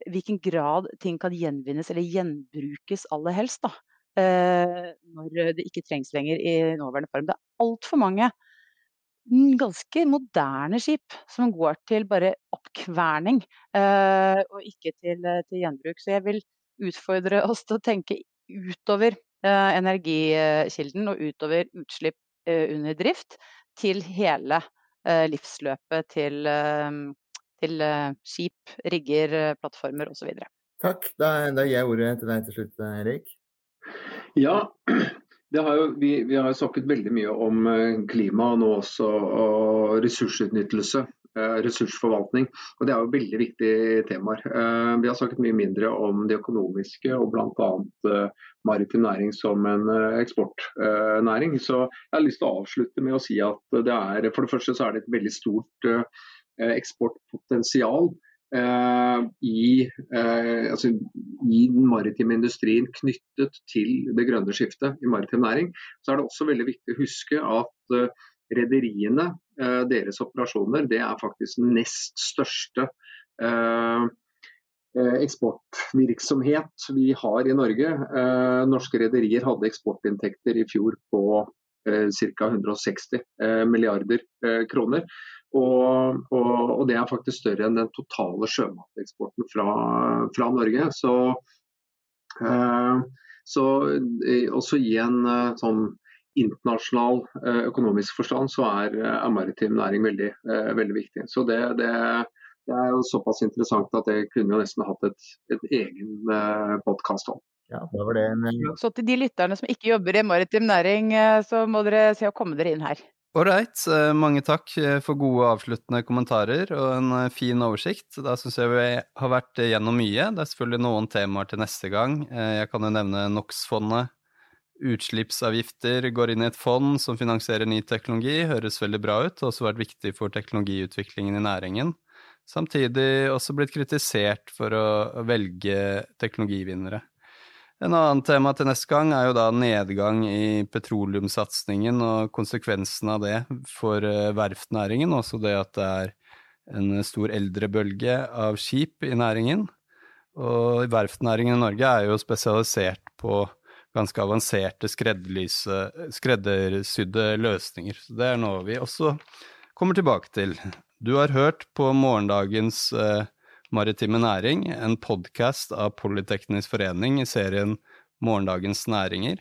hvilken grad ting kan gjenvinnes eller gjenbrukes aller helst. Da, uh, når det ikke trengs lenger i nåværende form. Det er altfor mange ganske moderne skip som går til bare oppkverning uh, og ikke til, til, gjenbruk. Så jeg vil utfordre oss til å tenke utover energikilden og utover utslipp under drift til hele eh, livsløpet til, eh, til eh, skip, rigger, plattformer osv. Takk. Da, da gir jeg ordet til deg til slutt, Erik. Ja, har jo, vi, vi, har snakket veldig mye om klima nå også, og ressursutnyttelse. Ressursforvaltning. og Det er jo veldig viktige temaer. Vi har snakket mye mindre om det økonomiske og bl.a maritim næring som en eh, eksportnæring. Så jeg har lyst til å avslutte med å si at det er for det første så er det et veldig stort eh, eksportpotensial. I, altså, i, den maritime industrien knyttet til det grønne skiftet i maritim næring, så er det også veldig viktig å huske at rederiene, deres operasjoner, det er faktisk nest største Eh, eksportvirksomhet vi har i Norge. Eh, norske rederier hadde eksportinntekter i fjor på eh, ca. 160 milliarder kroner. Og, og, og, det er faktisk større enn den totale sjømateksporten fra, fra Norge. Så, så også gi en sånn internasjonal økonomisk forstand så er, er maritim næring veldig, veldig viktig. Så det, det det er jo såpass interessant at det kunne jo nesten hatt et, et egen eh, podkast om. Ja, det var det en... Eh, så til de lytterne som ikke jobber i maritim næring, eh, så må dere se å komme dere inn her. Ålreit, mange takk for gode avsluttende kommentarer og en fin oversikt. Da syns jeg vi har vært gjennom mye. Det er selvfølgelig noen temaer til neste gang. Jeg kan jo nevne NOx-fondet. Utslippsavgifter går inn i et fond som finansierer ny teknologi. Høres veldig bra ut. og også vært viktig for teknologiutviklingen i næringen. Samtidig også blitt kritisert for å velge teknologivinnere. En annen tema til neste gang er jo da nedgang i petroleumssatsingen og konsekvensen av det for eh, verftnæringen, også det at det er en stor eldrebølge av skip i næringen. Og verftnæringen i Norge er jo spesialisert på ganske avanserte skreddersydde løsninger. Så det er noe vi også kommer tilbake til. Du har hørt på morgendagens eh, maritime næring, en podkast av Politeknisk forening i serien Morgendagens næringer.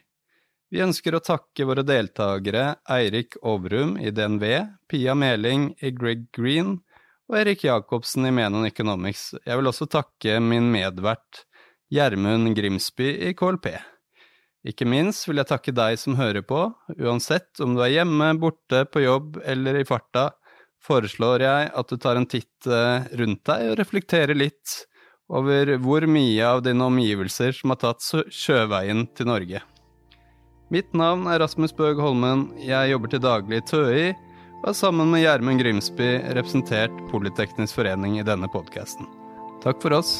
Vi ønsker å takke våre deltakere Eirik Overum i DNV, Pia Meling i Greg Green og Erik Jacobsen i Menon Economics. Jeg vil også takke min medvert Gjermund Grimsby i KLP. Ikke minst vil jeg takke deg som hører på, uansett om du er hjemme, borte, på jobb eller i farta foreslår jeg at du tar en titt eh, rundt deg og reflekterer litt over hvor mye av dine omgivelser som har tatt sjøveien til Norge. Mitt navn er Rasmus Bøg Holmen, jeg jobber til daglig i TØI, og er sammen med Gjermund Grimsby representert Politeknisk forening i denne podkasten. Takk for oss.